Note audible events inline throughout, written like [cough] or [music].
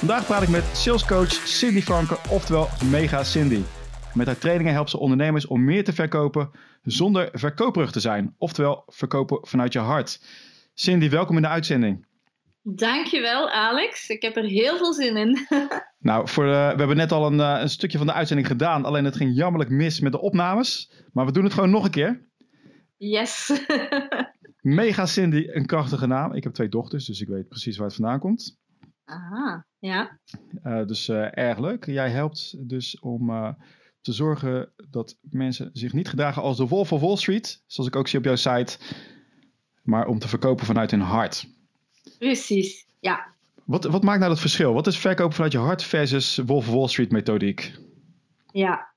Vandaag praat ik met salescoach Cindy Franke, oftewel Mega Cindy. Met haar trainingen helpt ze ondernemers om meer te verkopen zonder verkoperig te zijn, oftewel verkopen vanuit je hart. Cindy, welkom in de uitzending. Dankjewel Alex, ik heb er heel veel zin in. [laughs] nou, voor, uh, we hebben net al een, uh, een, stukje van de uitzending gedaan, alleen het ging jammerlijk mis met de opnames. Maar we doen het gewoon nog een keer. Yes. [laughs] Mega Cindy, een krachtige naam. Ik heb twee dochters, dus ik weet precies waar het vandaan komt. Aha, ja. Uh, dus erg leuk. Jij helpt dus om te zorgen dat mensen zich niet gedragen als de wolf of Wall Street, zoals ik ook zie op jouw site, maar om te verkopen vanuit hun hart. Precies, ja. Wat, wat maakt nou dat verschil? Wat is verkopen vanuit je hart versus Wolf of Wall Street methodiek? Ja,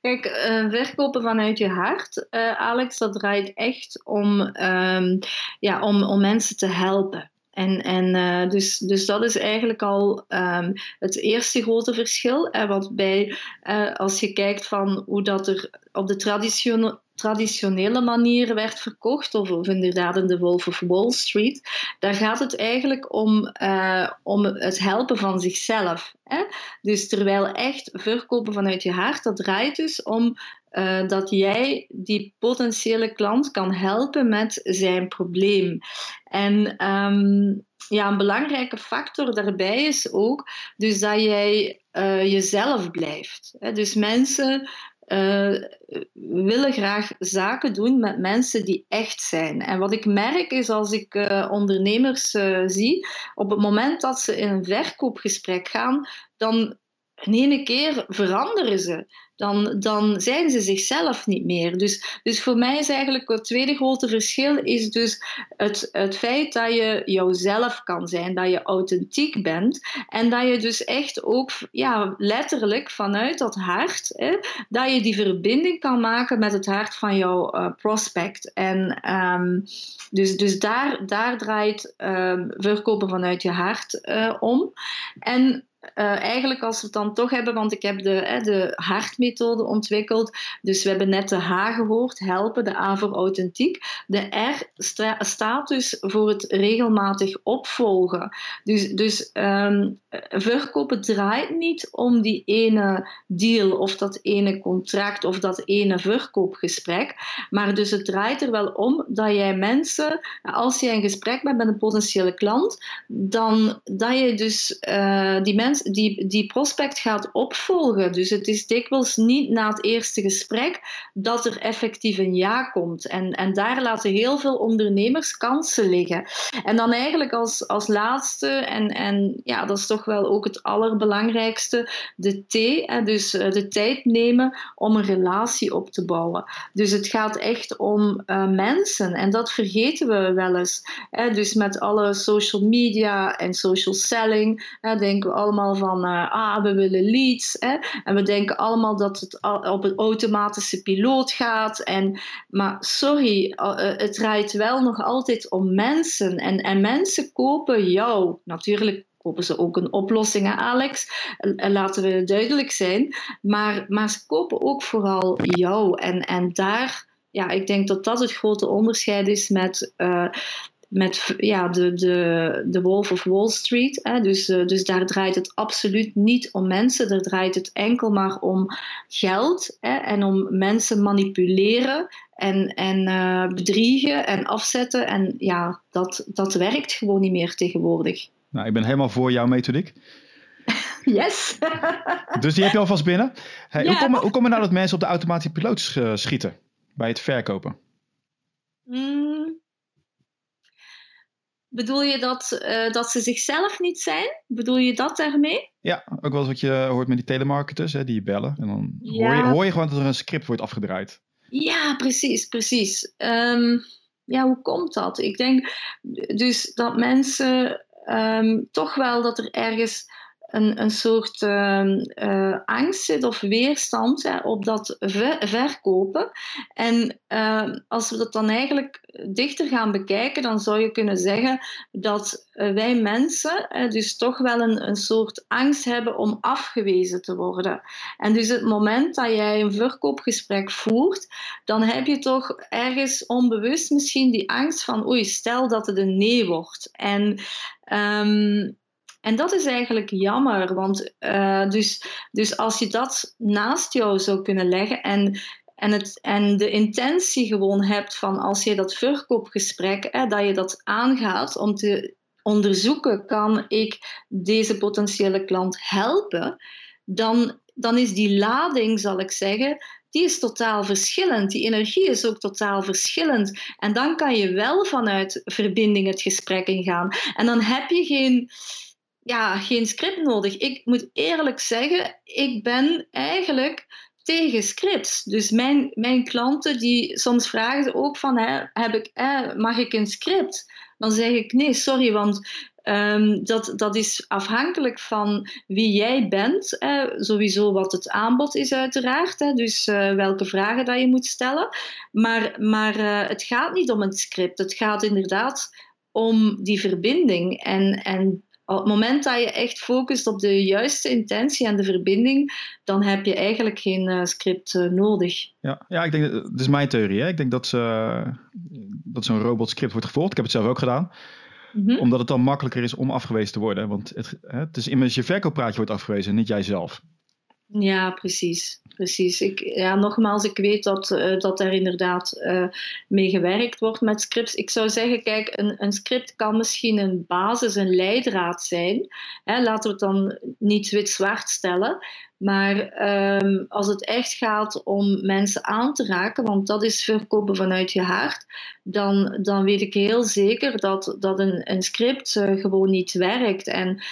Kijk, uh, verkopen vanuit je hart, uh, Alex, dat draait echt om, um, ja, om, om mensen te helpen. En, en uh, dus, dus dat is eigenlijk al um, het eerste grote verschil. Wat bij, uh, als je kijkt van hoe dat er op de traditionele manier werd verkocht, of, of inderdaad in de Wolf of Wall Street, daar gaat het eigenlijk om, uh, om het helpen van zichzelf. Dus terwijl echt verkopen vanuit je hart, dat draait dus om uh, dat jij die potentiële klant kan helpen met zijn probleem. En um, ja, een belangrijke factor daarbij is ook dus dat jij uh, jezelf blijft. Dus mensen uh, willen graag zaken doen met mensen die echt zijn. En wat ik merk is als ik ondernemers zie, op het moment dat ze in een verkoopgesprek gaan, dan in ene keer veranderen ze dan, dan zijn ze zichzelf niet meer. Dus, dus voor mij is eigenlijk het tweede grote verschil is dus het, het feit dat je jouzelf kan zijn, dat je authentiek bent en dat je dus echt ook ja, letterlijk vanuit dat hart, hè, dat je die verbinding kan maken met het hart van jouw uh, prospect. En um, dus, dus daar, daar draait um, verkopen vanuit je hart uh, om. En uh, eigenlijk als we het dan toch hebben, want ik heb de, hè, de hartmethode ontwikkeld. Dus we hebben net de H gehoord, helpen, de A voor authentiek. De R staat dus voor het regelmatig opvolgen. Dus, dus um, verkopen draait niet om die ene deal of dat ene contract of dat ene verkoopgesprek. Maar dus het draait er wel om dat jij mensen, als je een gesprek hebt met een potentiële klant, dan dat je dus uh, die mensen die, die prospect gaat opvolgen. Dus het is dikwijls niet na het eerste gesprek dat er effectief een ja komt. En, en daar laten heel veel ondernemers kansen liggen. En dan eigenlijk als, als laatste, en, en ja, dat is toch wel ook het allerbelangrijkste, de T, dus eh, de tijd nemen om een relatie op te bouwen. Dus het gaat echt om uh, mensen en dat vergeten we wel eens. Dus met alle social media en social selling denken we allemaal van, uh, ah, we willen leads. Hè? En we denken allemaal dat het op een automatische piloot gaat. En, maar sorry, uh, het draait wel nog altijd om mensen. En, en mensen kopen jou. Natuurlijk kopen ze ook een oplossing, hè, Alex? En laten we duidelijk zijn. Maar, maar ze kopen ook vooral jou. En, en daar ja, ik denk dat dat het grote onderscheid is met met ja, de, de, de Wolf of Wall Street. Hè. Dus, uh, dus daar draait het absoluut niet om mensen. Daar draait het enkel maar om geld hè, en om mensen manipuleren en, en uh, bedriegen en afzetten. En ja, dat, dat werkt gewoon niet meer tegenwoordig. Nou, ik ben helemaal voor jouw methodiek. [laughs] Yes. [laughs] dus die heb je alvast binnen. Hey, ja. hoe, komen, hoe komen nou dat mensen op de automatische piloot schieten bij het verkopen? Mm. Bedoel je dat, uh, dat ze zichzelf niet zijn? Bedoel je dat daarmee? Ja, ook wel eens wat je hoort met die telemarketers, hè, die je bellen. En dan ja. hoor, je, hoor je gewoon dat er een script wordt afgedraaid. Ja, precies, precies. Um, ja, hoe komt dat? Ik denk dus dat mensen um, toch wel dat er ergens een, een soort uh, uh, angst zit of weerstand hè, op dat ver verkopen. En uh, als we dat dan eigenlijk dichter gaan bekijken, dan zou je kunnen zeggen dat wij mensen dus toch wel een, een soort angst hebben om afgewezen te worden. En dus het moment dat jij een verkoopgesprek voert, dan heb je toch ergens onbewust misschien die angst van oei, stel dat het een nee wordt. En um, En dat is eigenlijk jammer, want uh, dus, dus als je dat naast jou zou kunnen leggen en en, het, en de intentie gewoon hebt van als je dat verkoopgesprek, hè, dat je dat aangaat om te onderzoeken, kan ik deze potentiële klant helpen, dan, dan is die lading, zal ik zeggen, die is totaal verschillend. Die energie is ook totaal verschillend. En dan kan je wel vanuit verbinding het gesprek ingaan. En dan heb je geen, ja, geen script nodig. Ik moet eerlijk zeggen, ik ben eigenlijk tegen scripts. Dus mijn, mijn klanten die soms vragen ook van, hè, heb ik, hè, mag ik een script? Dan zeg ik nee, sorry, want um, dat, dat is afhankelijk van wie jij bent. Sowieso wat het aanbod is uiteraard, hè. dus uh, welke vragen dat je moet stellen. Maar, maar uh, het gaat niet om een script, het gaat inderdaad om die verbinding. En, en op het moment dat je echt focust op de juiste intentie en de verbinding, dan heb je eigenlijk geen uh, script uh, nodig. Ja, ja, ik denk, dat is mijn theorie. Hè? Ik denk dat, dat zo'n robotscript wordt gevolgd. Ik heb het zelf ook gedaan. Mm -hmm. Omdat het dan makkelijker is om afgewezen te worden. Want het, het is immers je verkooppraatje wordt afgewezen, niet jijzelf. Ja, precies. Precies. Ik, ja, nogmaals, ik weet dat, uh, dat er inderdaad uh, mee gewerkt wordt met scripts. Ik zou zeggen, kijk, een, een script kan misschien een basis, een leidraad zijn. Hè, laten we het dan niet wit-zwart stellen. Maar um, als het echt gaat om mensen aan te raken, want dat is verkopen vanuit je hart, dan, dan weet ik heel zeker dat, dat een, een script uh, gewoon niet werkt. En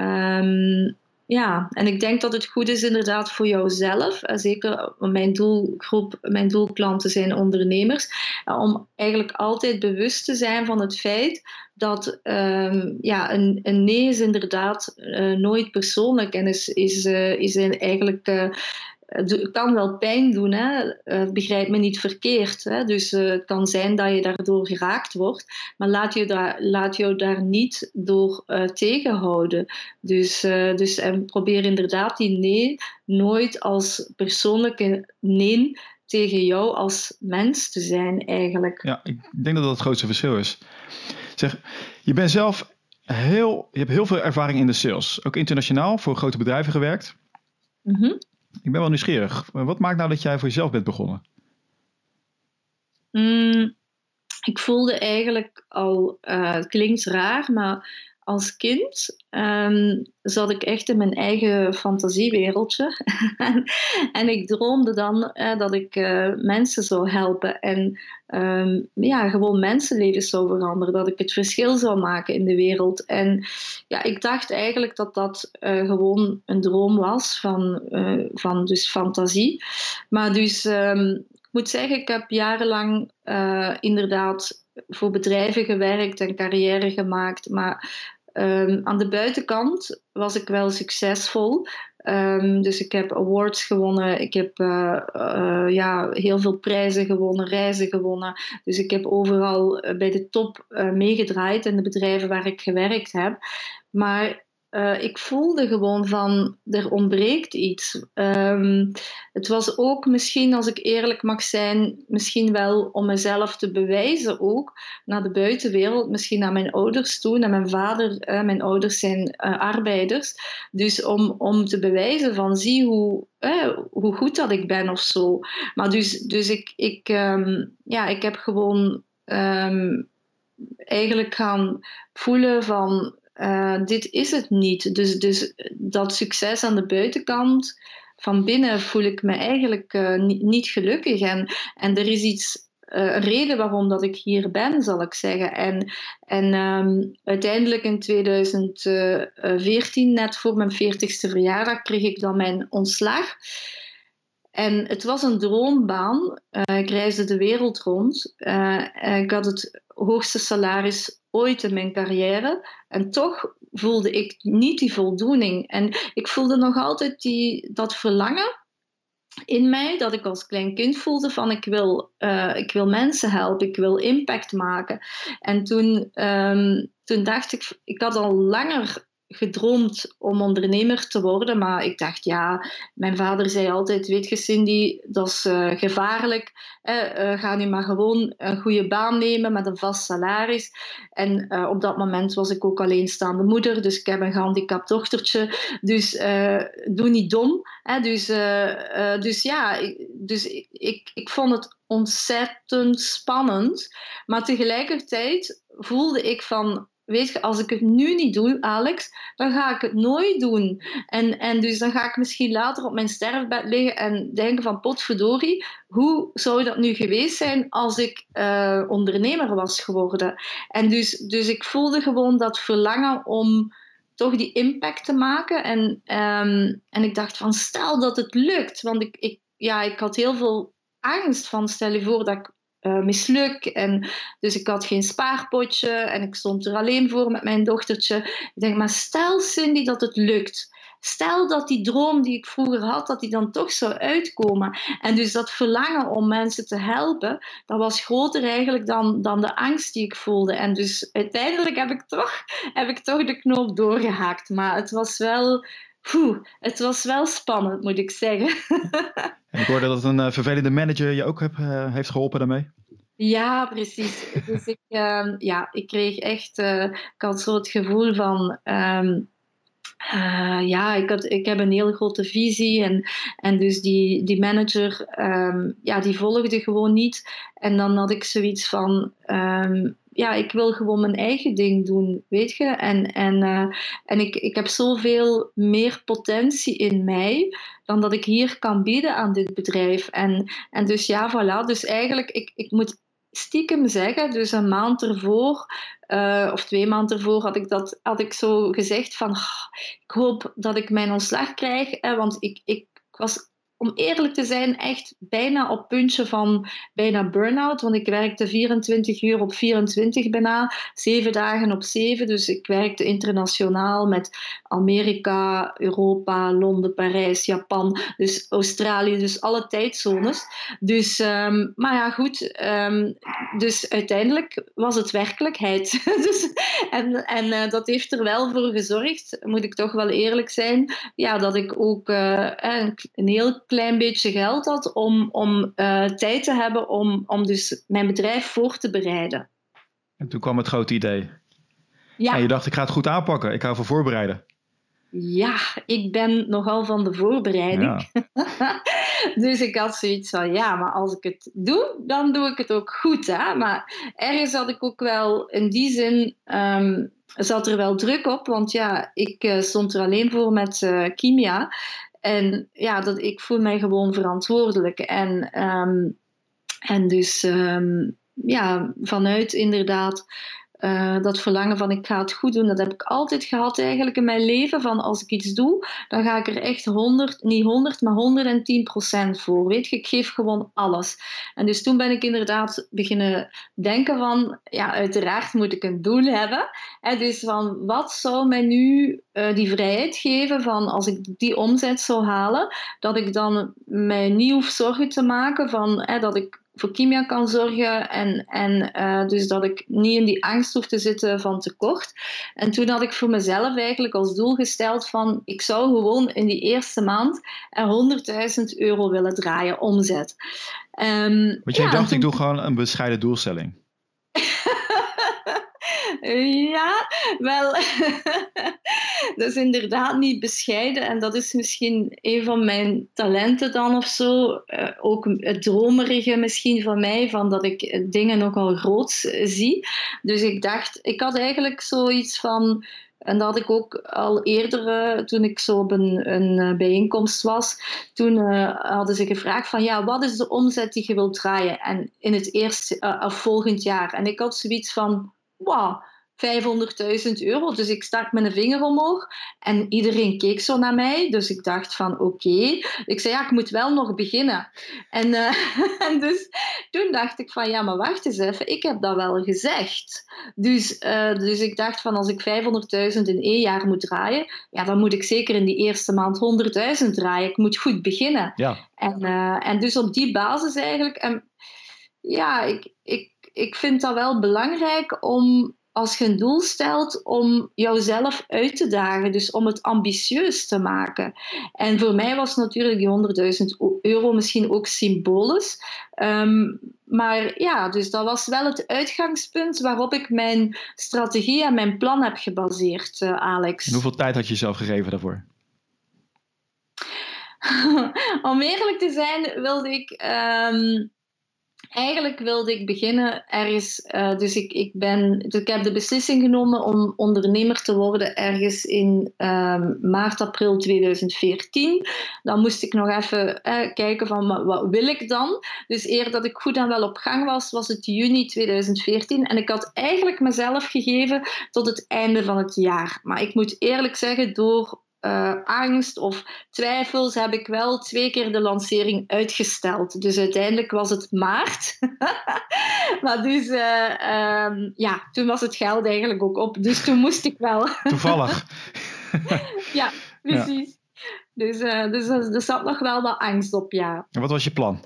um, ja, en ik denk dat het goed is inderdaad voor jouzelf, zeker mijn doelgroep, mijn doelklanten zijn ondernemers, om eigenlijk altijd bewust te zijn van het feit dat um, ja, een, een, nee is inderdaad nooit persoonlijk en is, is, is eigenlijk uh, het kan wel pijn doen, hè? Uh, begrijp me niet verkeerd. Hè? Dus uh, het kan zijn dat je daardoor geraakt wordt, maar laat je daar, laat jou daar niet door uh, tegenhouden. Dus, dus en probeer inderdaad die nee nooit als persoonlijke nee tegen jou als mens te zijn, eigenlijk. Ja, ik denk dat dat het grootste verschil is. Zeg, je bent zelf heel, je hebt heel veel ervaring in de sales, ook internationaal voor grote bedrijven gewerkt. Mm -hmm. Ik ben wel nieuwsgierig. Wat maakt nou dat jij voor jezelf bent begonnen? Mm, ik voelde eigenlijk al, uh, het klinkt raar, maar als kind um, zat ik echt in mijn eigen fantasiewereldje. [laughs] en ik droomde dan uh, dat ik uh, mensen zou helpen en um, ja, gewoon mensenlevens zou veranderen. Dat ik het verschil zou maken in de wereld. En ja, ik dacht eigenlijk dat dat uh, gewoon een droom was van, van dus fantasie. Maar dus um, ik moet zeggen, ik heb jarenlang inderdaad voor bedrijven gewerkt en carrière gemaakt. Maar um, aan de buitenkant was ik wel succesvol. Um, dus ik heb awards gewonnen, ik heb uh, uh, ja, heel veel prijzen gewonnen, reizen gewonnen. Dus ik heb overal bij de top uh, meegedraaid in de bedrijven waar ik gewerkt heb. Maar uh, ik voelde gewoon van, er ontbreekt iets. Um, het was ook misschien, als ik eerlijk mag zijn, misschien wel om mezelf te bewijzen ook, naar de buitenwereld, misschien naar mijn ouders toe, naar mijn vader, uh, mijn ouders zijn uh, arbeiders, dus om, om te bewijzen van, zie hoe, hoe goed dat ik ben of zo. Maar dus, dus ik, ik, um, ja, ik heb gewoon um, eigenlijk gaan voelen van uh, dit is het niet. Dus, dus dat succes aan de buitenkant, van binnen voel ik me eigenlijk uh, niet, niet, gelukkig. En, en er is iets, uh, een reden waarom dat ik hier ben, zal ik zeggen. En, en um, uiteindelijk in 2014, net voor mijn 40ste verjaardag, kreeg ik dan mijn ontslag. En het was een droombaan. ik reisde de wereld rond. ik had het hoogste salaris ooit in mijn carrière. En toch voelde ik niet die voldoening. En ik voelde nog altijd die, dat verlangen in mij, dat ik als klein kind voelde van ik wil, uh, ik wil mensen helpen, ik wil impact maken. En toen, um, toen dacht ik, ik had al langer gedroomd om ondernemer te worden, maar ik dacht, ja, mijn vader zei altijd, weet je Cindy, dat is uh, gevaarlijk. Uh, ga nu maar gewoon een goede baan nemen met een vast salaris. En uh, op dat moment was ik ook alleenstaande moeder, dus ik heb een gehandicapt dochtertje. Dus doe niet dom. Dus, dus ja, dus ik, ik, ik vond het ontzettend spannend. Maar tegelijkertijd voelde ik van, weet je, als ik het nu niet doe, Alex, dan ga ik het nooit doen. En, en dus dan ga ik misschien later op mijn sterfbed liggen en denken van, potverdorie, hoe zou dat nu geweest zijn als ik uh, ondernemer was geworden? En dus, dus ik voelde gewoon dat verlangen om toch die impact te maken. En, um, en ik dacht van, stel dat het lukt, want ik, ik, ja, ik had heel veel angst van, stel je voor dat ik uh, misluk. En dus ik had geen spaarpotje en ik stond er alleen voor met mijn dochtertje. Ik denk, maar stel Cindy dat het lukt. Stel dat die droom die ik vroeger had, dat die dan toch zou uitkomen. En dus dat verlangen om mensen te helpen, dat was groter eigenlijk dan, dan de angst die ik voelde. En dus uiteindelijk heb ik toch, heb ik toch de knoop doorgehaakt. Maar het was wel Oeh, het was wel spannend, moet ik zeggen. [laughs] en ik hoorde dat een uh, vervelende manager je ook heb, uh, heeft geholpen daarmee. Ja, precies. Dus ik, uh, ja, ik kreeg echt, uh, ik had zo het gevoel van, um, ja, ik, had, ik heb een hele grote visie en, en dus die, die manager, um, ja, die volgde gewoon niet. En dan had ik zoiets van, um, ja, ik wil gewoon mijn eigen ding doen, weet je. En, en, uh, en ik, ik heb zoveel meer potentie in mij dan dat ik hier kan bieden aan dit bedrijf. En, en dus ja, voilà. Dus eigenlijk, ik, ik moet stiekem zeggen, dus een maand ervoor, uh, of twee maanden ervoor, had ik, dat, had ik zo gezegd van, ik hoop dat ik mijn ontslag krijg, hè, want ik, ik was om eerlijk te zijn, echt bijna op puntje van bijna burn-out. Want ik werkte 24 uur op 24 bijna, zeven dagen op zeven. Dus ik werkte internationaal met Amerika, Europa, Londen, Parijs, Japan, dus Australië, dus alle tijdzones. Dus, um, maar ja, goed. Um, dus uiteindelijk was het werkelijkheid. [laughs] dus, en en uh, dat heeft er wel voor gezorgd, moet ik toch wel eerlijk zijn, ja, dat ik ook een, een heel klein beetje geld had om, om uh, tijd te hebben om, om dus mijn bedrijf voor te bereiden. En toen kwam het grote idee. Ja. En je dacht, ik ga het goed aanpakken. Ik ga voor voorbereiden. Ja, ik ben nogal van de voorbereiding. Ja. [laughs] dus ik had zoiets van, ja, maar als ik het doe, dan doe ik het ook goed. Hè? Maar ergens had ik ook wel in die zin... Um, zat er wel druk op, want ja, ik uh, stond er alleen voor met uh, Kimia. En ja, dat, ik voel mij gewoon verantwoordelijk. En, um, en dus um, ja, vanuit inderdaad uh, dat verlangen van ik ga het goed doen, dat heb ik altijd gehad eigenlijk in mijn leven. Van als ik iets doe, dan ga ik er echt 100, niet 100, maar 110 procent voor. Weet je, ik geef gewoon alles. En dus toen ben ik inderdaad beginnen denken van, ja, uiteraard moet ik een doel hebben. En dus van, wat zou mij nu uh, die vrijheid geven van als ik die omzet zou halen, dat ik dan mij niet hoef zorgen te maken van, dat ik voor Kimia kan zorgen en, en uh, dus dat ik niet in die angst hoef te zitten van tekort. En toen had ik voor mezelf eigenlijk als doel gesteld van ik zou gewoon in die eerste maand er 100.000 euro willen draaien omzet. Um, Want jij ja, dacht toen... ik doe gewoon een bescheiden doelstelling. [laughs] Ja, wel, [laughs] dat is inderdaad niet bescheiden en dat is misschien een van mijn talenten dan of zo. Uh, ook het dromerige misschien van mij, van dat ik dingen nogal groots zie. Dus ik dacht, ik had eigenlijk zoiets van... En dat had ik ook al eerder, uh, toen ik zo op een, een uh, bijeenkomst was, toen uh, hadden ze gevraagd van ja, wat is de omzet die je wilt draaien en in het eerste of volgend jaar? En ik had zoiets van, wow, 500.000 euro. Dus ik stak mijn vinger omhoog en iedereen keek zo naar mij. Dus ik dacht van oké. Ik zei ja, ik moet wel nog beginnen. En, uh, [laughs] en dus toen dacht ik van ja, maar wacht eens even. Ik heb dat wel gezegd. Dus, uh, dus ik dacht van als ik 500.000 in één jaar moet draaien, ja, dan moet ik zeker in die eerste maand 100.000 draaien. Ik moet goed beginnen. Ja. En, uh, en dus op die basis eigenlijk. En, ja, ik, ik, ik vind dat wel belangrijk om als je een doel stelt om jouzelf uit te dagen, dus om het ambitieus te maken. En voor mij was natuurlijk die 100.000 euro misschien ook symbolisch. Um, maar ja, dus dat was wel het uitgangspunt waarop ik mijn strategie en mijn plan heb gebaseerd, uh, Alex. En hoeveel tijd had je jezelf gegeven daarvoor? [laughs] Om eerlijk te zijn, wilde ik. Um, eigenlijk wilde ik beginnen ergens. Uh, dus ik, ik, ben, dus ik heb de beslissing genomen om ondernemer te worden ergens in um, maart, april 2014. Dan moest ik nog even uh, kijken van wat, wat, wil ik dan. Dus eer dat ik goed en wel op gang was, was het juni 2014. En ik had eigenlijk mezelf gegeven tot het einde van het jaar. Maar ik moet eerlijk zeggen, door uh, angst of twijfels heb ik wel twee keer de lancering uitgesteld. Dus uiteindelijk was het maart. [laughs] maar dus, uh, um, ja, toen was het geld eigenlijk ook op. Dus toen moest ik wel. [laughs] Toevallig. [laughs] ja, precies. Ja. Dus, uh, dus er zat nog wel wat angst op, ja. En wat was je plan?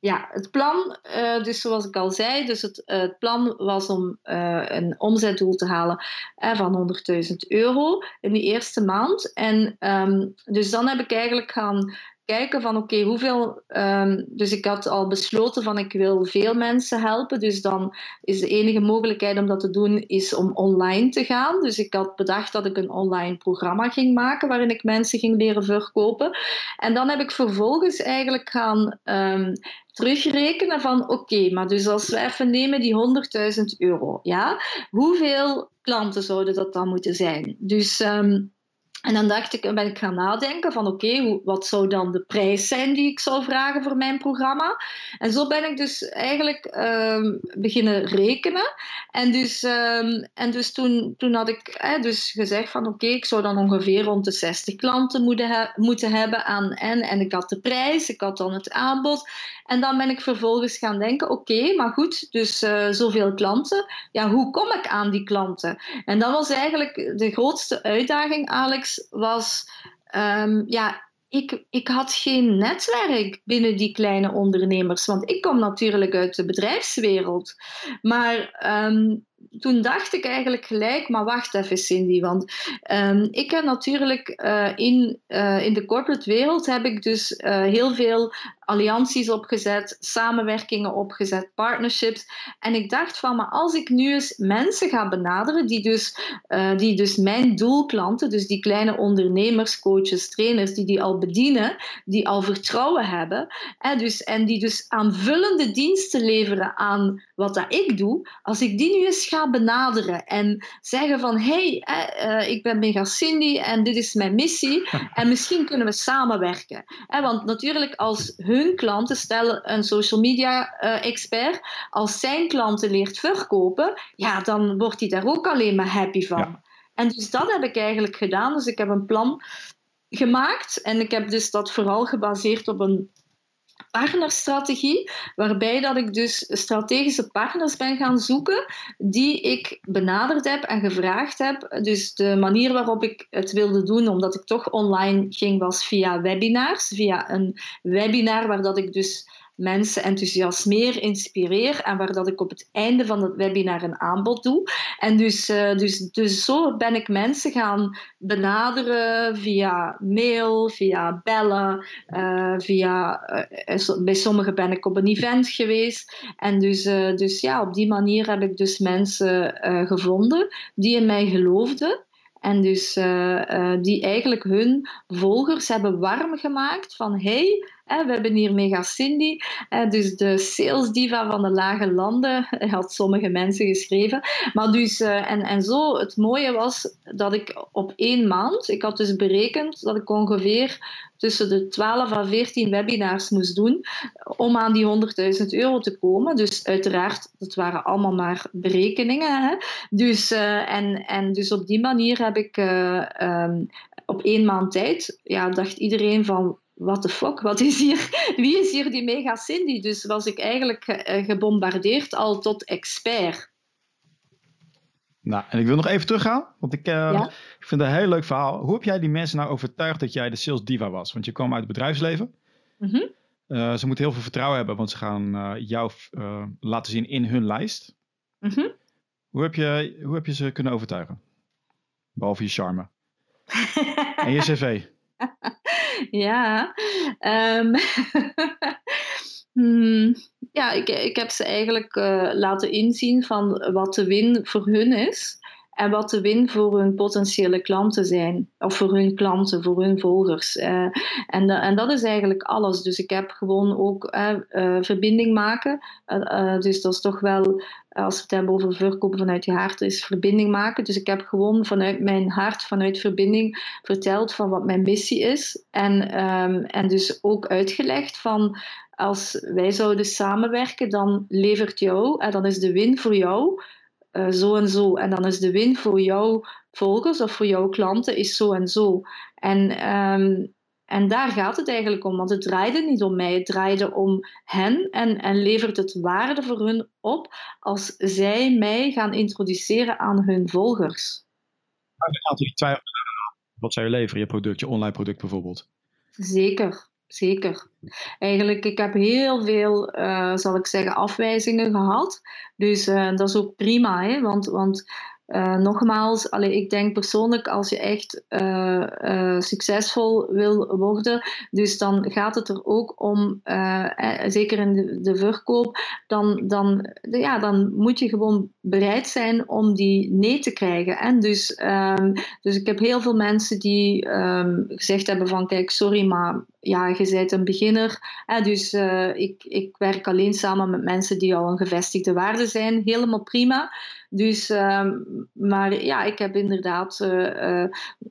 Ja, het plan, uh, dus zoals ik al zei, dus het, uh, het plan was om uh, een omzetdoel te halen van 100.000 euro in die eerste maand. En um, dus dan heb ik eigenlijk gaan kijken van oké, hoeveel... Um, dus ik had al besloten van ik wil veel mensen helpen. Dus dan is de enige mogelijkheid om dat te doen is om online te gaan. Dus ik had bedacht dat ik een online programma ging maken waarin ik mensen ging leren verkopen. En dan heb ik vervolgens eigenlijk gaan um, terugrekenen van oké, maar dus als we even nemen die 100.000 euro, ja, hoeveel klanten zouden dat dan moeten zijn? Dus... Um, en dan dacht ik, ben ik gaan nadenken van oké, wat zou dan de prijs zijn die ik zou vragen voor mijn programma? En zo ben ik dus eigenlijk um, beginnen rekenen. En dus, um, en dus toen, toen had ik eh, dus gezegd van oké, ik zou dan ongeveer rond de 60 klanten moeten, moeten hebben aan en. En ik had de prijs, ik had dan het aanbod. En dan ben ik vervolgens gaan denken, oké, maar goed, dus uh, zoveel klanten. Ja, hoe kom ik aan die klanten? En dat was eigenlijk de grootste uitdaging, Alex, was... Um, ja, ik, ik had geen netwerk binnen die kleine ondernemers, want ik kom natuurlijk uit de bedrijfswereld. Maar um, toen dacht ik eigenlijk gelijk, maar wacht even Cindy, want um, ik heb natuurlijk uh, in, uh, in de corporate wereld heb ik dus uh, heel veel allianties opgezet, samenwerkingen opgezet, partnerships. En ik dacht van, maar als ik nu eens mensen ga benaderen die dus, die dus mijn doelklanten, dus die kleine ondernemers, coaches, trainers, die die al bedienen, die al vertrouwen hebben, hè, dus, en die dus aanvullende diensten leveren aan wat dat ik doe, als ik die nu eens ga benaderen en zeggen van hey, uh, ik ben Mega Cindy en dit is mijn missie [laughs] en misschien kunnen we samenwerken. Eh, want natuurlijk als hun klanten, stellen een social media uh, expert, als zijn klanten leert verkopen, ja, dan wordt hij daar ook alleen maar happy van. Ja. En dus dat heb ik eigenlijk gedaan. Dus ik heb een plan gemaakt en ik heb dus dat vooral gebaseerd op een partnerstrategie, waarbij dat ik dus strategische partners ben gaan zoeken die ik benaderd heb en gevraagd heb. Dus de manier waarop ik het wilde doen, omdat ik toch online ging, was via webinars, via een webinar waar dat ik dus mensen enthousiasmeer, inspireer en waar dat ik op het einde van het webinar een aanbod doe. En dus, uh, dus, dus zo ben ik mensen gaan benaderen via mail, via bellen, uh, via, uh, bij sommigen ben ik op een event geweest. En dus, dus ja, op die manier heb ik dus mensen gevonden die in mij geloofden. En dus die eigenlijk hun volgers hebben warm gemaakt van hey, we hebben hier Mega Cindy, dus de sales diva van de lage landen, [laughs] had sommige mensen geschreven. Maar dus, eh, en, en zo, het mooie was dat ik op één maand, ik had dus berekend dat ik ongeveer tussen de 12 en 14 webinars moest doen om aan die 100.000 euro te komen. Dus uiteraard, dat waren allemaal maar berekeningen. Hè? Dus, uh, en, en dus op die manier heb ik uh, um, op één maand tijd, ja, dacht iedereen van what the fuck, wat is hier, wie is hier die mega Cindy? Dus was ik eigenlijk eh, gebombardeerd al tot expert. Nou, en ik wil nog even teruggaan, want ik, uh, ja? ik vind het een heel leuk verhaal. Hoe heb jij die mensen nou overtuigd dat jij de sales diva was? Want je kwam uit het bedrijfsleven. Mm -hmm. uh, ze moeten heel veel vertrouwen hebben, want ze gaan uh, jou laten zien in hun lijst. Mm -hmm. Hoe heb je, hoe heb je ze kunnen overtuigen? Behalve je charme. [laughs] en je cv. [laughs] ja, um, [laughs] hmm, ja ik, ik heb ze eigenlijk uh, laten inzien van wat de win voor hun is en wat de win voor hun potentiële klanten zijn. Of voor hun klanten, voor hun volgers. Uh, en, en dat is eigenlijk alles. Dus ik heb gewoon ook uh, verbinding maken. dus dat is toch wel, als we het hebben over verkopen vanuit je hart, is verbinding maken. Dus ik heb gewoon vanuit mijn hart, vanuit verbinding, verteld van wat mijn missie is. En, um, en dus ook uitgelegd van als wij zouden samenwerken, dan levert jou, en dan is de win voor jou uh, zo en zo. En dan is de win voor jouw volgers of voor jouw klanten is zo en zo. En, um, en daar gaat het eigenlijk om, want het draaide niet om mij, het draaide om hen en, en levert het waarde voor hun op als zij mij gaan introduceren aan hun volgers. Wat zij leveren, je product, je online product bijvoorbeeld? Zeker, zeker. Eigenlijk, ik heb heel veel, uh, zal ik zeggen, afwijzingen gehad. Dus uh, dat is ook prima, hè? Want, want uh, nogmaals, allee, ik denk persoonlijk als je echt uh, uh, succesvol wil worden, dus dan gaat het er ook om, zeker in de, de, verkoop, dan, dan, ja, dan moet je gewoon bereid zijn om die nee te krijgen. En dus, um, dus ik heb heel veel mensen die um, gezegd hebben van kijk, sorry, maar ja, je bent een beginner. Hè, dus ik, ik werk alleen samen met mensen die al een gevestigde waarde zijn. Helemaal prima. Dus, uh, maar ja, ik heb inderdaad uh,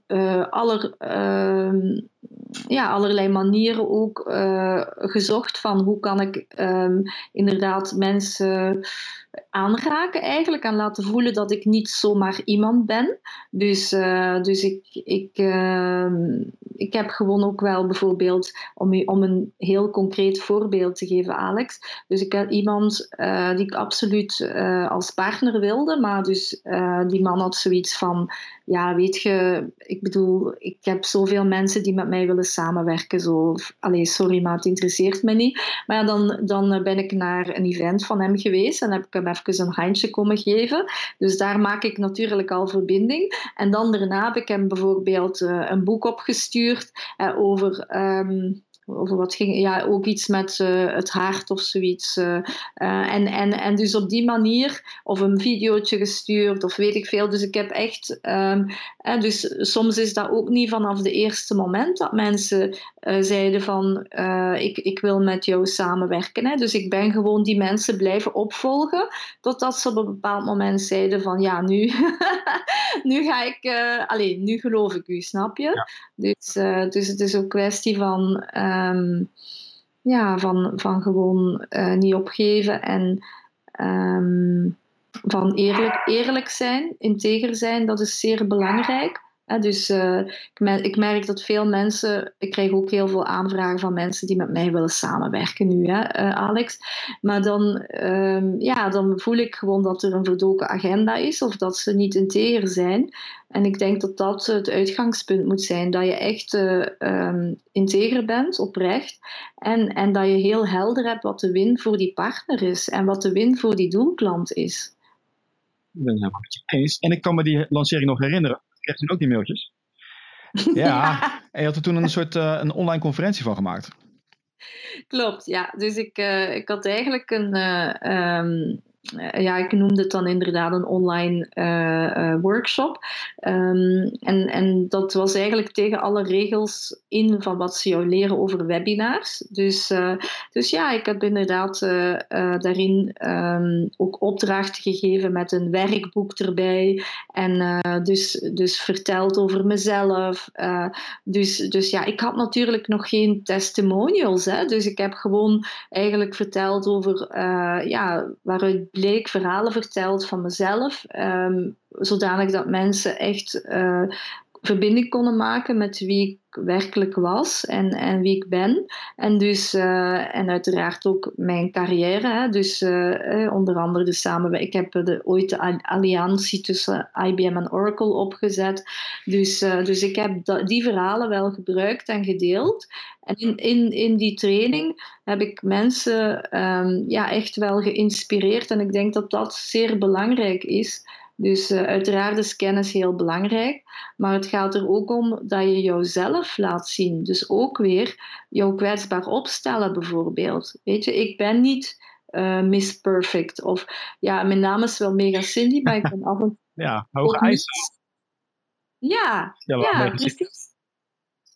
uh, aller, ehm, ja, allerlei manieren ook gezocht van hoe kan ik ehm, inderdaad mensen aanraken eigenlijk en laten voelen dat ik niet zomaar iemand ben. Dus, dus ik, ik, ehm, ik heb gewoon ook wel bijvoorbeeld, om, om een heel concreet voorbeeld te geven, Alex. Dus ik had iemand die ik absoluut als partner wilde, maar dus die man had zoiets van, ja, weet je, ik bedoel, ik heb zoveel mensen die met mij willen samenwerken. Zo, allee, sorry, maar het interesseert me niet. Maar dan, dan ben ik naar een event van hem geweest en heb ik hem even een handje komen geven. Dus daar maak ik natuurlijk al verbinding. En dan daarna heb ik hem bijvoorbeeld uh, een boek opgestuurd uh, over. Um, over wat ging, ja, ook iets met uh, het hart of zoiets. Uh, uh, en, en, en dus op die manier, of een videootje gestuurd, of weet ik veel. Dus ik heb echt, um, dus soms is dat ook niet vanaf de eerste moment dat mensen zeiden van, ik, ik wil met jou samenwerken. Hè. Dus ik ben gewoon die mensen blijven opvolgen, totdat ze op een bepaald moment zeiden van, ja, nu, [laughs] nu ga ik, alleen, nu geloof ik u, snap je? Ja. Dus, dus het is ook kwestie van... Um, ja, van, van gewoon uh, niet opgeven en um, van eerlijk, eerlijk zijn, integer zijn, dat is zeer belangrijk dus uh, ik, merk, ik, merk, dat veel mensen, ik krijg ook heel veel aanvragen van mensen die met mij willen samenwerken nu, hè, uh, Alex. Maar dan, um, ja, dan voel ik gewoon dat er een verdoken agenda is of dat ze niet integer zijn. En ik denk dat dat het uitgangspunt moet zijn, dat je echt uh, um, integer bent, oprecht. En, en dat je heel helder hebt wat de win voor die partner is en wat de win voor die doelklant is. Ik ben het helemaal eens. En ik kan me die lancering nog herinneren kreeg toen ook die mailtjes. [laughs] Ja, en je had er toen een soort uh, een online conferentie van gemaakt. Klopt, ja. Dus ik, uh, ik had eigenlijk een, uh, um, eh, ja, ik noemde het dan inderdaad een online uh, uh, workshop. Um, en, en dat was eigenlijk tegen alle regels in van wat ze jou leren over webinars. Dus, dus ja, ik heb inderdaad daarin um, ook opdrachten gegeven met een werkboek erbij. En dus, dus verteld over mezelf. dus, dus ja, ik had natuurlijk nog geen testimonials. Hè? Dus ik heb gewoon eigenlijk verteld over ja, waaruit bleek verhalen verteld van mezelf, um, zodanig dat mensen echt uh, verbinding konden maken met wie werkelijk was en, en wie ik ben. En, dus, uh, en uiteraard ook mijn carrière. Hè. Dus uh, onder andere de samenwerking. Ik heb de, ooit de alliantie tussen IBM en Oracle opgezet. Dus, dus ik heb die verhalen wel gebruikt en gedeeld. En in, in, in die training heb ik mensen um, ja, echt wel geïnspireerd. En ik denk dat dat zeer belangrijk is. Dus uh, uiteraard is kennis heel belangrijk, maar het gaat er ook om dat je jouzelf laat zien. Dus ook weer jou kwetsbaar opstellen bijvoorbeeld. Weet je, ik ben niet uh, Miss Perfect of ja, mijn naam is wel Mega Cindy, maar ik ben af en toe... [laughs] Ja, hoge eisen. Ja, ja, precies.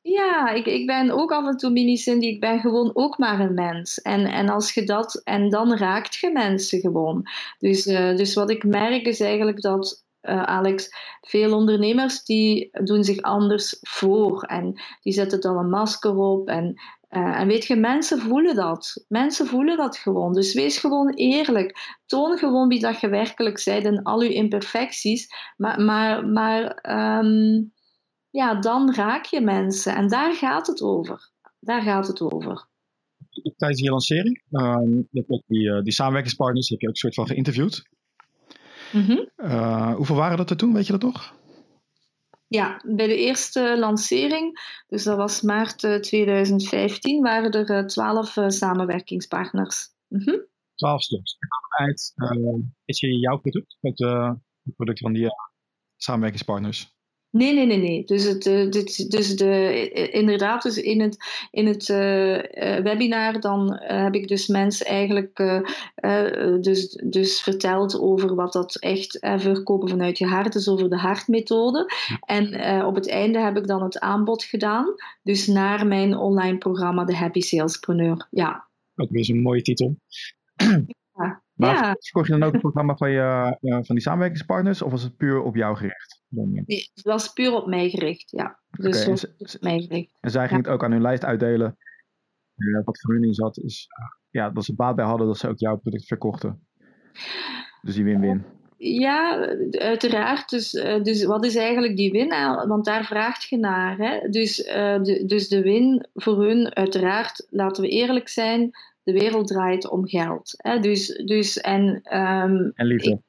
Ja, ik, ik ben ook af en toe mini-Cindy. Ik ben gewoon ook maar een mens. En, en als je dat... En dan raakt je mensen gewoon. Dus, uh, dus wat ik merk is eigenlijk dat... Uh, Alex, veel ondernemers die doen zich anders voor en die zetten dan een masker op en uh, en weet je, mensen voelen dat. Mensen voelen dat gewoon. Dus wees gewoon eerlijk. Toon gewoon wie dat je werkelijk bent en al je imperfecties. Maar, maar, maar um, ja, dan raak je mensen. En daar gaat het over. Daar gaat het over. Tijdens je lancering, uh, die, uh, die samenwerkingspartners, heb je ook een soort van geïnterviewd. Mm -hmm. uh, hoeveel waren dat er toen, weet je dat toch? Ja, bij de eerste lancering, dus dat was maart 2015, waren er twaalf samenwerkingspartners. Mm -hmm. Twaalf stuks. is je jouw product, het, het product van die samenwerkingspartners? Nee, nee, nee, nee. Dus, het, uh, dit, dus de, inderdaad, dus in het, in het uh, webinar dan heb ik dus mensen eigenlijk dus, dus verteld over wat dat echt verkopen vanuit je hart, dus over de hartmethode. En op het einde heb ik dan het aanbod gedaan, dus naar mijn online programma De Happy Salespreneur. Ja. Ook weer een mooie titel. Ja. Maar ja. je dan ook het programma van, je, van die samenwerkingspartners of was het puur op jou gericht? Nee, het was puur op mij gericht, ja. Dus okay, op mij gericht. En zij ging het ook aan hun lijst uitdelen. Uh, wat voor hun in zat, is ja, dat ze baat bij hadden dat ze ook jouw product verkochten. Dus die win-win. Ja, uiteraard. Dus, dus wat is eigenlijk die win? Want daar vraagt je naar. Hè? Dus, uh, de, dus de win voor hun, uiteraard, laten we eerlijk zijn, de wereld draait om geld. Hè? Dus, dus, en, um, en liefde. Ik,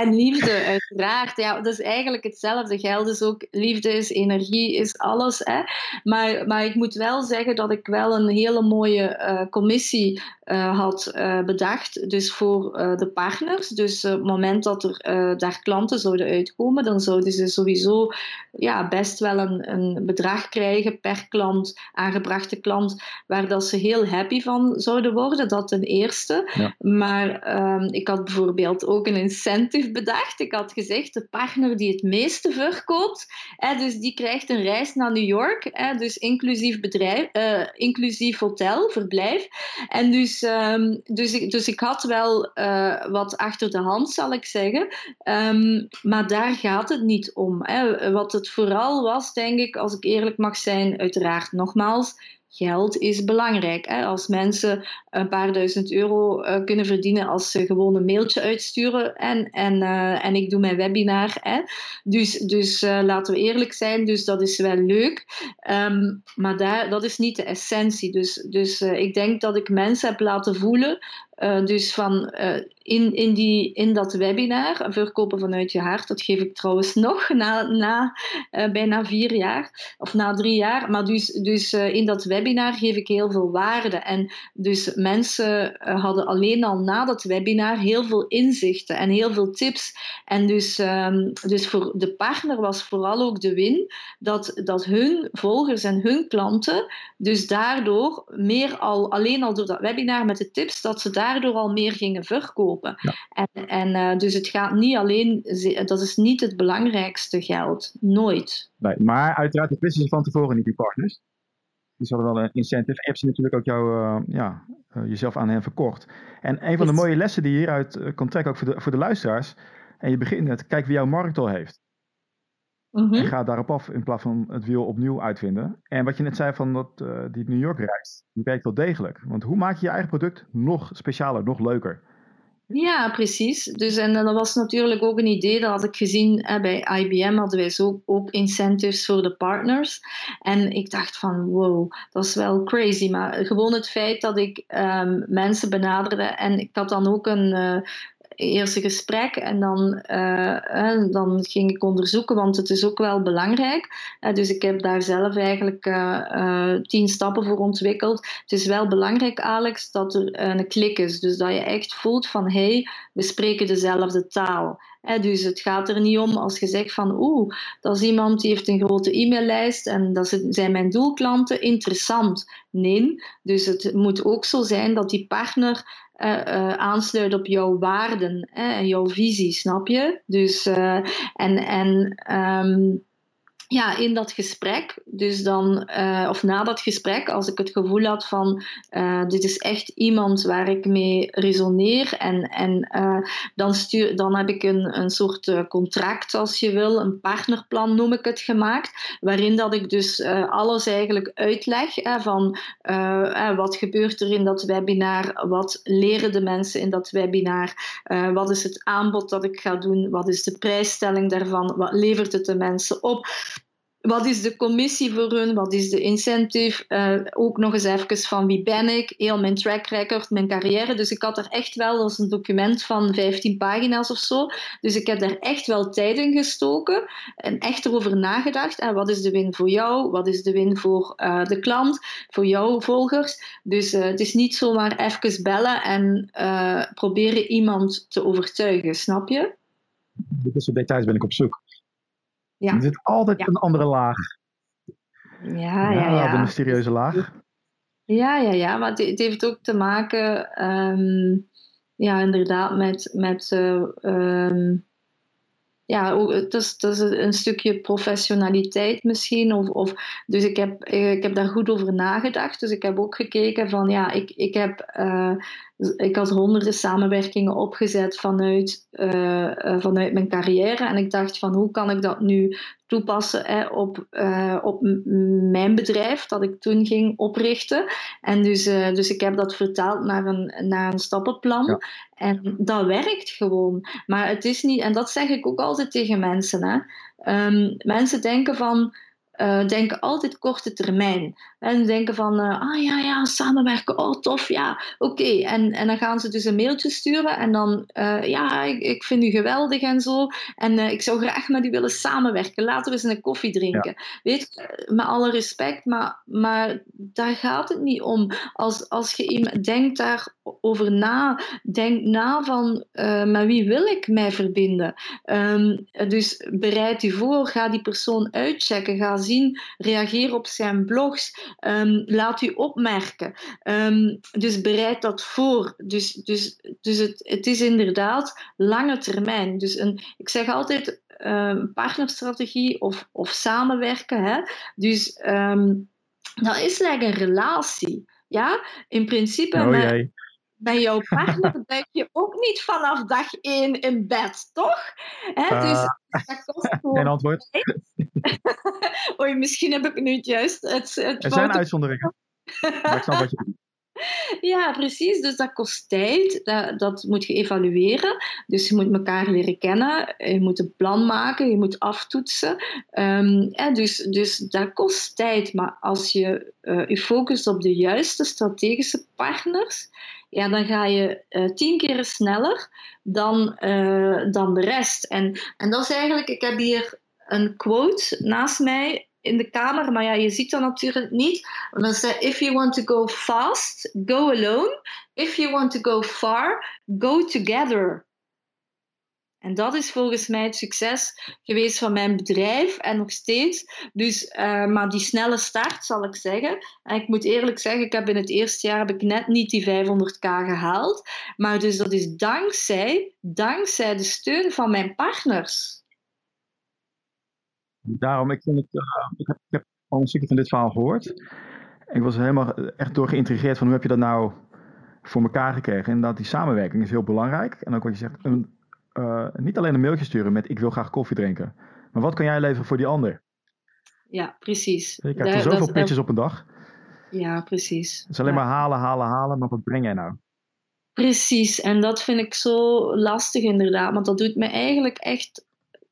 en liefde, [laughs] uiteraard. Ja, dat is eigenlijk hetzelfde. Geld is ook liefde, is energie, is alles. Hè? Maar, maar ik moet wel zeggen dat ik wel een hele mooie uh, commissie uh, had uh, bedacht. Dus voor de partners. Dus op het moment dat er daar klanten zouden uitkomen, dan zouden ze sowieso ja, best wel een, een bedrag krijgen per klant, aangebrachte klant, waar dat ze heel happy van zouden worden. Dat ten eerste. Ja. Maar um, ik had bijvoorbeeld ook een incentive bedacht. Ik had gezegd, de partner die het meeste verkoopt, hè, dus die krijgt een reis naar New York, hè, dus inclusief, bedrijf, uh, inclusief hotel, verblijf. En dus, um, dus, ik, dus ik had wel uh, wat achter de hand, zal ik zeggen. Um, maar daar gaat het niet om. Hè. Wat het vooral was, denk ik, als ik eerlijk mag zijn, uiteraard nogmaals, geld is belangrijk. Hè? Als mensen een paar duizend euro uh, kunnen verdienen als ze gewoon een mailtje uitsturen en, en, uh, en ik doe mijn webinar. Hè? Dus, dus uh, laten we eerlijk zijn, dus dat is wel leuk. Um, maar daar, dat is niet de essentie. Dus, dus ik denk dat ik mensen heb laten voelen uh, dus van uh, in, in, die, in dat webinar, verkopen vanuit je hart, dat geef ik trouwens nog na, na uh, bijna vier jaar of na drie jaar. Maar dus, dus in dat webinar geef ik heel veel waarde. En dus mensen hadden alleen al na dat webinar heel veel inzichten en heel veel tips. En dus, um, dus voor de partner was vooral ook de win dat, dat hun volgers en hun klanten dus daardoor meer al, alleen al door dat webinar met de tips, dat ze daar daardoor al meer gingen verkopen. En, en uh, dus het gaat niet alleen, dat is niet het belangrijkste geld. Nooit. Nee, maar uiteraard, dat wisten ze van tevoren niet, die partners. Die hadden wel een incentive. En je hebt ze natuurlijk ook jou, uh, ja, uh, jezelf aan hen verkocht. En een van de mooie lessen die je hieruit kan trekken, ook voor de, voor de luisteraars. En je begint met, kijk wie jouw markt al heeft. Mm En ga daarop af in plaats van het wiel opnieuw uitvinden. En wat je net zei van dat, uh, die New York reis, die werkt wel degelijk. Want hoe maak je je eigen product nog specialer, nog leuker? Ja, precies. Dus, en dat was natuurlijk ook een idee, dat had ik gezien bij IBM, hadden wij zo ook incentives voor de partners. En ik dacht van, wow, dat is wel crazy. Maar gewoon het feit dat ik um, mensen benaderde en ik had dan ook een, uh, eerste gesprek en dan, uh, dan ging ik onderzoeken, want het is ook wel belangrijk. Uh, dus ik heb daar zelf eigenlijk tien stappen voor ontwikkeld. Het is wel belangrijk, Alex, dat er een klik is. Dus dat je echt voelt van hé, hey, we spreken dezelfde taal. dus het gaat er niet om als je zegt van oeh, dat is iemand die heeft een grote e-maillijst en dat zijn mijn doelklanten, interessant. Nee, dus het moet ook zo zijn dat die partner uh, aansluit op jouw waarden en jouw visie, snap je? Dus, uh, en, en um, ja, in dat gesprek, dus dan, uh, of na dat gesprek, als ik het gevoel had van uh, dit is echt iemand waar ik mee resoneer, en, en uh, dan, stuur, dan heb ik een, een soort contract, als je wil, een partnerplan noem ik het gemaakt, waarin dat ik dus alles eigenlijk uitleg van wat gebeurt er in dat webinar, wat leren de mensen in dat webinar, wat is het aanbod dat ik ga doen, wat is de prijsstelling daarvan, wat levert het de mensen op. Wat is de commissie voor hun? Wat is de incentive? Uh, ook nog eens even van wie ben ik? Heel mijn track record, mijn carrière. Dus ik had er echt wel, als een document van 15 pagina's of zo. Dus ik heb daar echt wel tijd in gestoken en echt erover nagedacht. En wat is de win voor jou? Wat is de win voor uh, de klant? Voor jouw volgers? Dus uh, het is niet zomaar even bellen en proberen iemand te overtuigen, snap je? Dit soort details ben ik op zoek. Ja. Er zit altijd een andere laag. Ja, ja, ja. De mysterieuze laag. Ja, ja, ja. Maar het, het heeft ook te maken, um, ja, inderdaad, met, met uh, um, ja, het is, het is een stukje professionaliteit misschien. Of, of, dus ik heb, ik heb daar goed over nagedacht. Dus ik heb ook gekeken van, ja, ik, ik heb... Uh, ik had honderden samenwerkingen opgezet vanuit, uh, vanuit mijn carrière. En ik dacht van hoe kan ik dat nu toepassen hè, op, uh, op mijn bedrijf dat ik toen ging oprichten. En dus, dus ik heb dat vertaald naar een, naar een stappenplan. En dat werkt gewoon. Maar het is niet, en dat zeg ik ook altijd tegen mensen. Hè. Um, mensen denken van uh, denken altijd korte termijn. En denken van, uh, ah ja, ja, samenwerken, oh tof, ja, oké. En, en dan gaan ze dus een mailtje sturen en dan, uh, ja, ik, ik, vind u geweldig en zo. En ik zou graag met u willen samenwerken. Laten we eens een koffie drinken. Weet je, met alle respect, maar, maar daar gaat het niet om. Als, als je iemand denkt daarover na, denk na van, met wie wil ik mij verbinden? Um, dus bereid u voor, ga die persoon uitchecken, ga zien, reageer op zijn blogs, um, laat u opmerken. Um, dus bereid dat voor. Dus, dus, dus het, het is inderdaad lange termijn. Dus een, ik zeg altijd um, partnerstrategie of, of samenwerken. Hè? Dus dat is like een relatie. Ja, in principe. Oh, met, bij jouw partner denk je ook niet vanaf dag één in bed, toch? Hè? Uh, dus dat kost [laughs] Geen antwoord. [laughs] Oei, misschien heb ik nu het juist het, het Er zijn uitzonderingen. maar ik snap wat je [laughs] ja, precies. Dus dat kost tijd. Dat, dat moet je evalueren. Dus je moet elkaar leren kennen. Je moet een plan maken. Je moet aftoetsen. Um, dus, dus dat kost tijd. Maar als je uh, je focust op de juiste strategische partners, ja, dan ga je uh, tien keer sneller dan, uh, dan de rest. En, en dat is eigenlijk, ik heb hier een quote naast mij in de kamer, maar ja, je ziet dat natuurlijk niet. Dan zei, if you want to go fast, go alone. If you want to go far, go together. En dat is volgens mij het succes geweest van mijn bedrijf en nog steeds. Dus, uh, maar die snelle start zal ik zeggen. En ik moet eerlijk zeggen, ik heb in het eerste jaar heb ik net niet die 500k gehaald. Maar dus dat is dankzij, dankzij de steun van mijn partners. Daarom, ik, vind het, uh, ik, heb, ik heb al een stukje van dit verhaal gehoord. Ik was helemaal echt door geïntrigeerd van hoe heb je dat nou voor elkaar gekregen. En dat die samenwerking is heel belangrijk. En ook wat je zegt, een, uh, niet alleen een mailtje sturen met ik wil graag koffie drinken. Maar wat kan jij leveren voor die ander? Ja, precies. Je krijgt er zoveel pitches op een dag. Ja, precies. Het is alleen maar halen, halen, halen. Maar wat breng jij nou? Precies, en dat vind ik zo lastig inderdaad, want dat doet me eigenlijk echt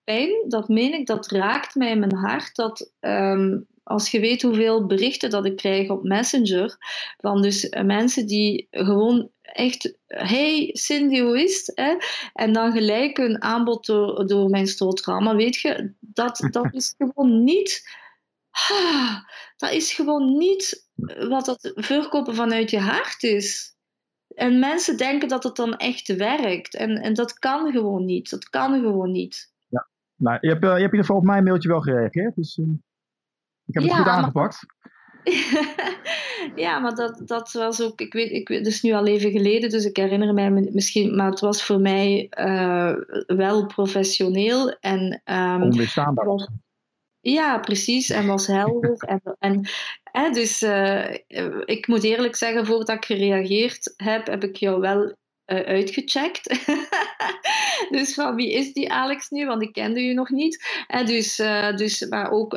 pijn. Dat meen ik, dat raakt mij in mijn hart. Dat ehm, als je weet hoeveel berichten dat ik krijg op Messenger, van dus eh, mensen die gewoon echt, hey Cindy, hoe is het? Hè? En dan gelijk een aanbod door, door mijn stootrammen. Weet je, dat, dat [laughs] is gewoon niet... Ah, dat is gewoon niet wat dat verkopen vanuit je hart is. En mensen denken dat het dan echt werkt. En, en dat kan gewoon niet. Dat kan gewoon niet. Ja, nou, je hebt, uh, je hebt in ieder geval op mijn mailtje wel gereageerd. Dus uh, ik heb het goed aangepakt. [laughs] ja, maar dat, dat was ook, ik weet, ik weet, het is nu al even geleden, dus ik herinner mij misschien, maar het was voor mij uh, wel professioneel en um, onweerstaanbaar. Ja, precies. En was helder. [laughs] en, en, hè, dus uh, ik moet eerlijk zeggen, voordat ik gereageerd heb, heb ik jou wel uh, uitgecheckt. [laughs] dus van wie is die Alex nu? Want ik kende u nog niet. Uh, dus, uh, dus, maar ook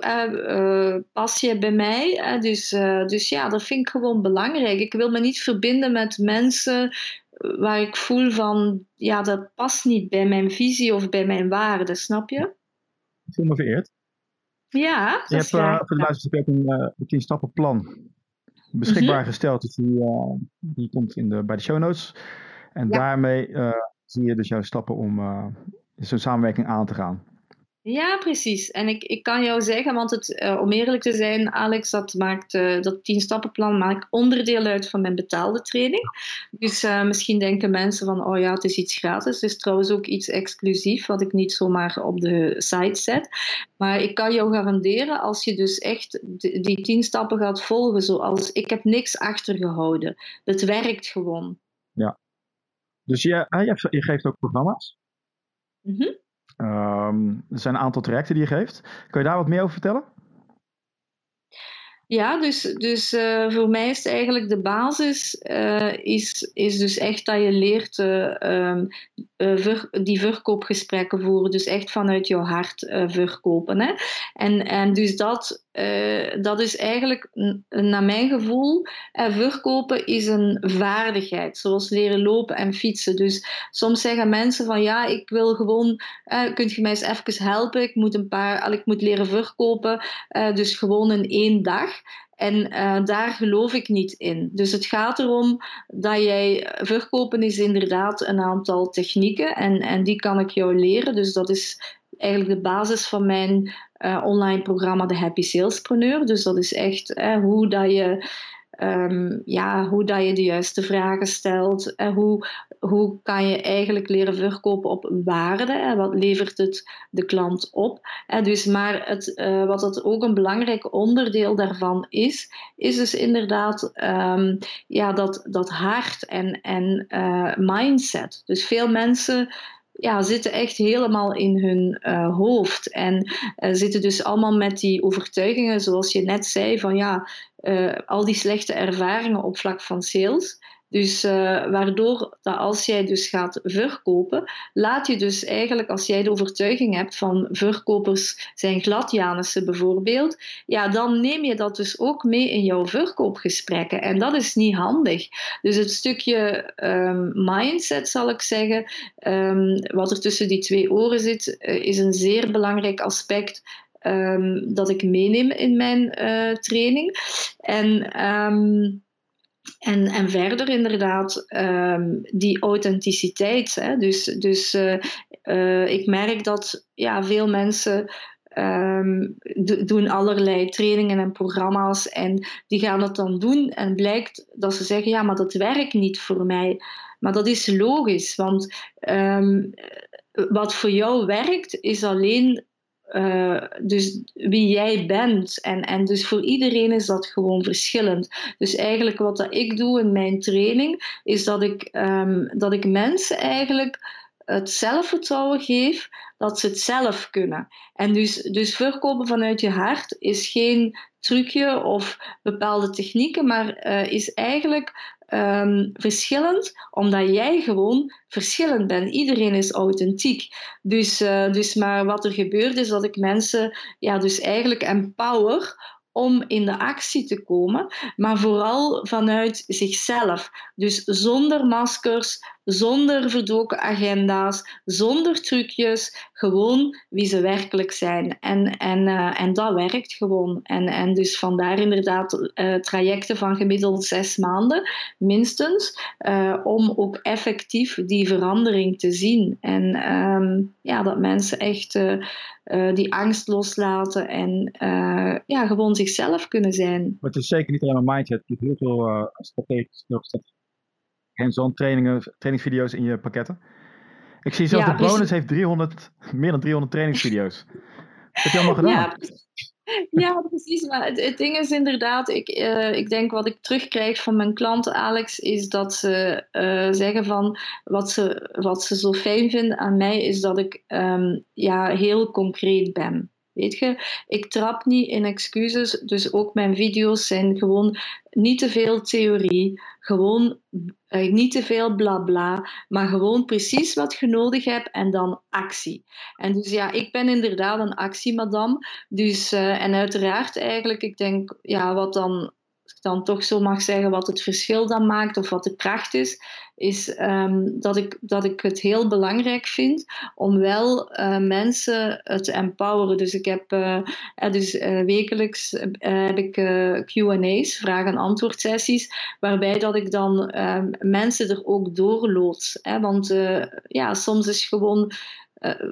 pas je bij mij. dus, dus ja, dat vind ik gewoon belangrijk. Ik wil me niet verbinden met mensen waar ik voel van, ja, dat past niet bij mijn visie of bij mijn waarden, snap je? Ik voel me vereerd. Ja, je hebt uh, voor de luisteraars een, uh, een 10 stappen plan beschikbaar mm -hmm. gesteld. Dus die, uh, die komt in de, bij de show notes. En ja. daarmee zie je dus jouw stappen om zo'n samenwerking aan te gaan. Ja, precies. En ik, ik kan jou zeggen, want het, uh, om eerlijk te zijn, Alex, dat maakt uh, dat 10 stappenplan maakt onderdeel uit van mijn betaalde training. Dus uh, misschien denken mensen van, oh ja, het is iets gratis. Het is trouwens ook iets exclusief, wat ik niet zomaar op de site zet. Maar ik kan jou garanderen, als je dus echt die 10 stappen gaat volgen, zoals ik heb niks achtergehouden. Het werkt gewoon. Ja. Dus je, je, je geeft ook programma's? Mhm. Um, er zijn een aantal trajecten die je geeft. Kun je daar wat meer over vertellen? Ja, dus, dus uh, voor mij is eigenlijk de basis uh, is, is dus echt dat je leert uh, um, ver, die verkoopgesprekken voeren. Dus echt vanuit jouw hart verkopen. Hè? En, en dus dat, dat is eigenlijk, naar mijn gevoel, verkopen is een vaardigheid. Zoals leren lopen en fietsen. Dus soms zeggen mensen van ja, ik wil gewoon, kunt je mij eens even helpen? Ik moet, een paar, ik moet leren verkopen. dus gewoon in één dag. En daar geloof ik niet in. Dus het gaat erom dat jij verkopen is inderdaad een aantal technieken en, en die kan ik jou leren. Dus dat is eigenlijk de basis van mijn uh, online programma de Happy Salespreneur. Dus dat is echt uh, hoe dat je um, ja, hoe dat je de juiste vragen stelt. En hoe, hoe kan je eigenlijk leren verkopen op waarde? En wat levert het de klant op? En dus, maar het, wat dat ook een belangrijk onderdeel daarvan is, is dus inderdaad um, ja, dat, dat hart en, en mindset. Dus veel mensen ja, zitten echt helemaal in hun uh, hoofd. En uh, zitten dus allemaal met die overtuigingen, zoals je net zei, van ja, uh, al die slechte ervaringen op vlak van sales. Dus uh, waardoor dat als jij dus gaat verkopen, laat je dus eigenlijk als jij de overtuiging hebt van verkopers zijn gladjanissen bijvoorbeeld, ja, dan neem je dat dus ook mee in jouw verkoopgesprekken. En dat is niet handig. Dus het stukje um, mindset, zal ik zeggen, um, wat er tussen die twee oren zit, uh, is een zeer belangrijk aspect. Um, dat ik meeneem in mijn uh, training. En en, en verder inderdaad um, die authenticiteit. Hè? Dus, dus uh, uh, ik merk dat ja, veel mensen um, doen allerlei trainingen en programma's en die gaan het dan doen en blijkt dat ze zeggen ja, maar dat werkt niet voor mij. Maar dat is logisch, want um, wat voor jou werkt is alleen uh, dus wie jij bent. En, en dus voor iedereen is dat gewoon verschillend. Dus eigenlijk wat dat ik doe in mijn training, is dat ik, um, dat ik mensen eigenlijk het zelfvertrouwen geef dat ze het zelf kunnen. En dus, dus verkopen vanuit je hart is geen trucje of bepaalde technieken, maar uh, is eigenlijk um, verschillend, omdat jij gewoon verschillend bent. Iedereen is authentiek. Dus, uh, dus maar wat er gebeurt is dat ik mensen ja, dus eigenlijk empower om in de actie te komen, maar vooral vanuit zichzelf. Dus zonder maskers, zonder verdoken agenda's, zonder trucjes, gewoon wie ze werkelijk zijn. En, en, uh, en dat werkt gewoon. En, en dus vandaar inderdaad uh, trajecten van gemiddeld zes maanden, minstens, uh, om ook effectief die verandering te zien. En um, ja, dat mensen echt die angst loslaten en ja, gewoon zichzelf kunnen zijn. Maar het is zeker niet alleen maar mindset, je hebt heel veel strategisch hands-on trainingen, trainingsvideo's in je pakketten. Ik zie zelfs ja, de bonus heeft 300, meer dan 300 trainingsvideo's. Heb je gedaan? Ja, [laughs] ja, precies. Maar het, ding is inderdaad, ik, uh, ik denk wat ik terugkrijg van mijn klanten, Alex, is dat ze uh, zeggen van wat ze, wat ze zo fijn vinden aan mij, is dat ik um, ja, heel concreet ben. Weet je, ik trap niet in excuses, dus ook mijn video's zijn gewoon niet te veel theorie, gewoon eh, niet te veel blabla, bla, maar gewoon precies wat je nodig hebt en dan actie. En dus ja, ik ben inderdaad een actiemadam. Dus, uh, en uiteraard eigenlijk, ik denk, ja, wat dan dan toch zo mag zeggen wat het verschil dan maakt of wat de kracht is, is um, dat, ik, dat ik het heel belangrijk vind om wel uh, mensen te empoweren. Dus ik heb uh, dus, uh, wekelijks heb ik Q&A's, vraag- en antwoordsessies, waarbij dat ik dan ehm, mensen er ook doorloods. Hè? Want ja, soms is gewoon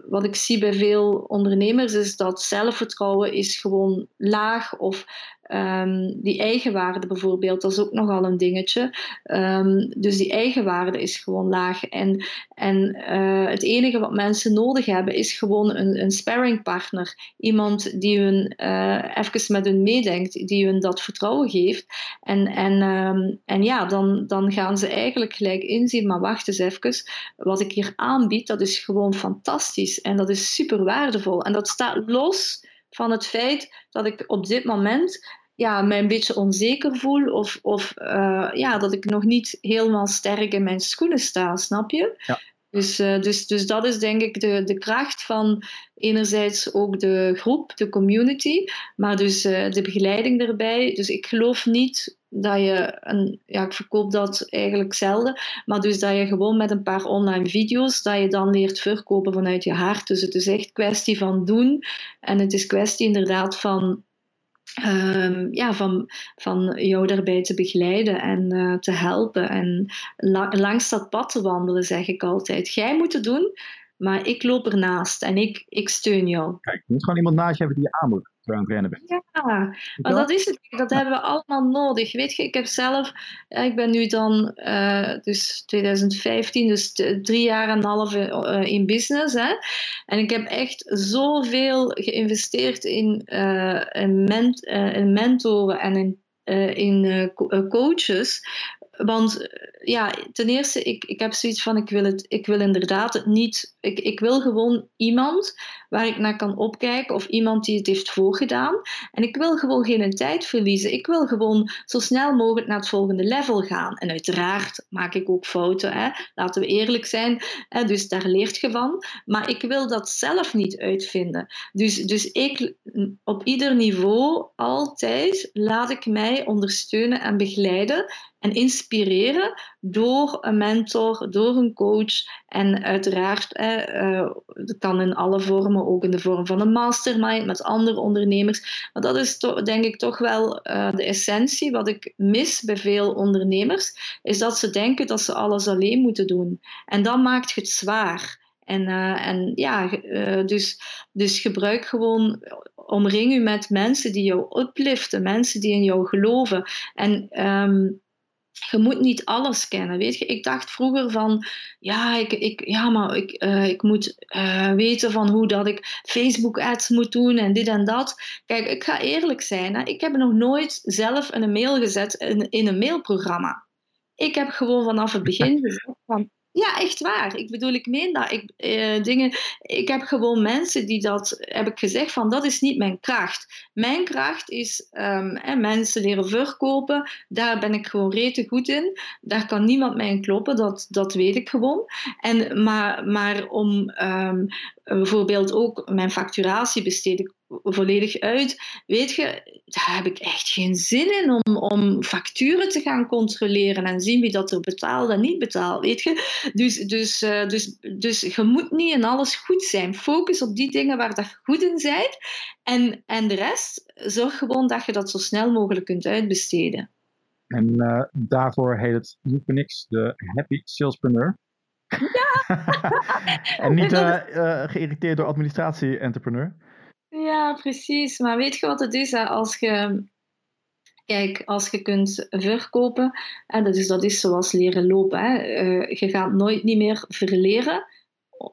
wat ik zie bij veel ondernemers is dat zelfvertrouwen is gewoon laag of um, die eigenwaarde bijvoorbeeld, dat is ook nogal een dingetje. Um, dus die eigenwaarde is gewoon laag. En, en uh, het enige wat mensen nodig hebben is gewoon een, een sparringpartner. Iemand die hun uh, even met hun meedenkt, die hun dat vertrouwen geeft. En, en, um, en ja, dan, dan gaan ze eigenlijk gelijk inzien, maar wacht eens even, wat ik hier aanbied, dat is gewoon fantastisch en dat is super waardevol. En dat staat los van het feit dat ik op dit moment ja, mij een beetje onzeker voel of, of uh, ja, dat ik nog niet helemaal sterk in mijn schoenen sta, snap je? Ja. Dus, uh, dus, dus dat is denk ik de, de kracht van enerzijds ook de groep, de community, maar dus uh, de begeleiding erbij. Dus ik geloof niet dat je, een, ja, ik verkoop dat eigenlijk zelden, maar dus dat je gewoon met een paar online video's, dat je dan leert verkopen vanuit je hart. Dus het is echt kwestie van doen en het is kwestie inderdaad van Um, ja, van, van jou daarbij te begeleiden en uh, te helpen. En la langs dat pad te wandelen, zeg ik altijd. Jij moet het doen, maar ik loop ernaast en ik, ik steun jou. Kijk, je moet gewoon iemand naast je hebben die je aan Ja, maar dat is het. Dat hebben we allemaal nodig. Weet je, ik heb zelf, ik ben nu dan, uh, dus 2015, dus drie jaar en een half uh, in business. Hè? En ik heb echt zoveel geïnvesteerd in, uh, in, ment, in mentoren en in, in coaches. Want ja, ten eerste, ik, ik heb zoiets van, ik wil, het, ik wil inderdaad het niet... Ik, ik wil gewoon iemand waar ik naar kan opkijken of iemand die het heeft voorgedaan. En ik wil gewoon geen tijd verliezen. Ik wil gewoon zo snel mogelijk naar het volgende level gaan. En uiteraard maak ik ook fouten, hè? laten we eerlijk zijn. Hè? Dus daar leert je van. Maar ik wil dat zelf niet uitvinden. Dus, dus ik, op ieder niveau, altijd, laat ik mij ondersteunen en begeleiden en inspireren door een mentor, door een coach. En uiteraard, eh, dat kan in alle vormen, ook in de vorm van een mastermind met andere ondernemers. Maar dat is denk ik toch wel uh, de essentie. Wat ik mis bij veel ondernemers, is dat ze denken dat ze alles alleen moeten doen. En dan maakt het zwaar. En, uh, en ja, uh, dus, dus gebruik gewoon, omring u met mensen die jou upliften, mensen die in jou geloven. En um, je moet niet alles kennen, weet je. Ik dacht vroeger van, ja, ik, ik, ja maar ik, uh, ik moet uh, weten van hoe dat ik Facebook-ads moet doen en dit en dat. Kijk, ik ga eerlijk zijn, hè. ik heb nog nooit zelf een mail gezet in, in een mailprogramma. Ik heb gewoon vanaf het begin [laughs] gezegd van, ja, echt waar. Ik bedoel, ik meen dat. Ik, eh, dingen, ik heb gewoon mensen die dat, heb ik gezegd van, dat is niet mijn kracht. Mijn kracht is um, mensen leren verkopen. Daar ben ik gewoon rete goed in. Daar kan niemand mij in kloppen, dat, dat weet ik gewoon. En, maar, maar om um, bijvoorbeeld ook mijn facturatie besteed ik volledig uit. Weet je, daar heb ik echt geen zin in om, om facturen te gaan controleren en zien wie dat er betaalt en niet betaalt. Weet je? Dus, dus, uh, dus, dus je moet niet in alles goed zijn. Focus op die dingen waar je goed in bent. En, en de rest, zorg gewoon dat je dat zo snel mogelijk kunt uitbesteden. En uh, daarvoor heet het niks de Happy Salespreneur. Ja! [laughs] [laughs] en niet uh, geïrriteerd door administratie-entrepreneur. Ja, precies. Maar weet je wat het is? Als je, kijk, als je kunt verkopen, en dat is, dat is zoals leren lopen. Hè? Uh, je gaat nooit niet meer verleren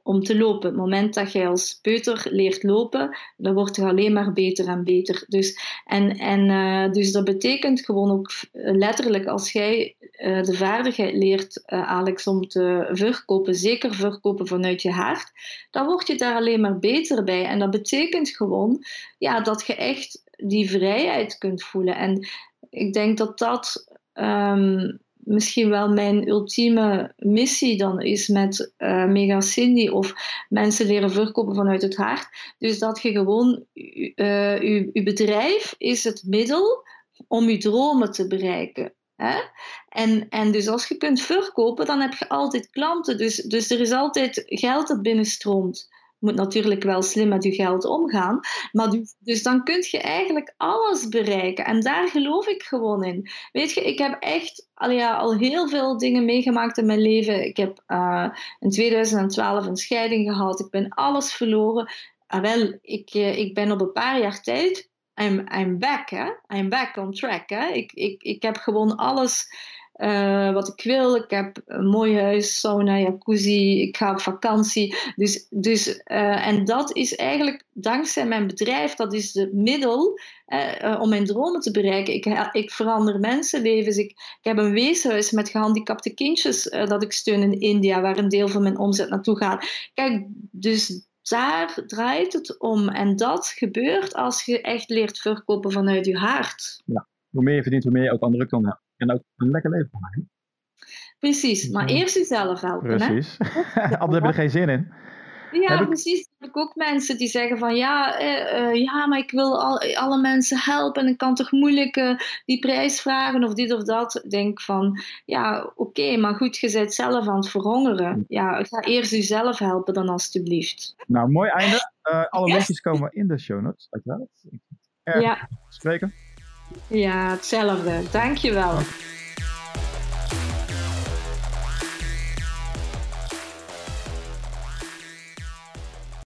om te lopen. Het moment dat je als peuter leert lopen, dan wordt je alleen maar beter en beter. Dus, en, en, uh, dus dat betekent gewoon ook letterlijk, als jij uh, de vaardigheid leert, uh, Alex, om te verkopen, zeker verkopen vanuit je hart, dan word je daar alleen maar beter bij. En dat betekent gewoon ja, dat je echt die vrijheid kunt voelen. En ik denk dat dat um, misschien wel mijn ultieme missie dan is met uh, Mega Cindy of mensen leren verkopen vanuit het hart. Dus dat je gewoon, uh, je, bedrijf is het middel om je dromen te bereiken. Hè? En, en dus als je kunt verkopen, dan heb je altijd klanten. Dus, dus er is altijd geld dat binnenstroomt moet natuurlijk wel slim met je geld omgaan. Maar dus, dus dan kun je eigenlijk alles bereiken. En daar geloof ik gewoon in. Weet je, ik heb echt al, ja, al heel veel dingen meegemaakt in mijn leven. Ik heb uh, in 2012 een scheiding gehad. Ik ben alles verloren. Ah, wel, ik, uh, ik ben op een paar jaar tijd. I'm, I'm back, hè? I'm back on track. Hè? Ik, ik, ik heb gewoon alles uh, wat ik wil. Ik heb een mooi huis, sauna, jacuzzi, ik ga op vakantie. Dus, dus, uh, en dat is eigenlijk dankzij mijn bedrijf, dat is het middel uh, om mijn dromen te bereiken. Ik, ik verander mensenlevens. Ik, ik heb een weeshuis met gehandicapte kindjes dat ik steun in India, waar een deel van mijn omzet naartoe gaat. Kijk, dus daar draait het om. En dat gebeurt als je echt leert verkopen vanuit je hart. Ja, hoe meer je verdient, hoe meer je ook anderen kan en ook een lekker leven van mij. Precies, maar eerst jezelf helpen. Precies. [laughs] Anders heb je er geen zin in. Ja, heb precies. Ik... heb ik ook mensen die zeggen van ja, eh, uh, ja, maar ik wil al, alle mensen helpen en ik kan toch moeilijk uh, die prijs vragen of dit of dat. Ik denk van ja, oké, okay, maar goed, je bent zelf aan het verhongeren. Ja, ga eerst jezelf helpen dan alstublieft. Nou, mooi einde. Uh, alle yes. linkjes komen in de show notes, uiteraard. Ja. Spreken. Ja, hetzelfde. Dankjewel.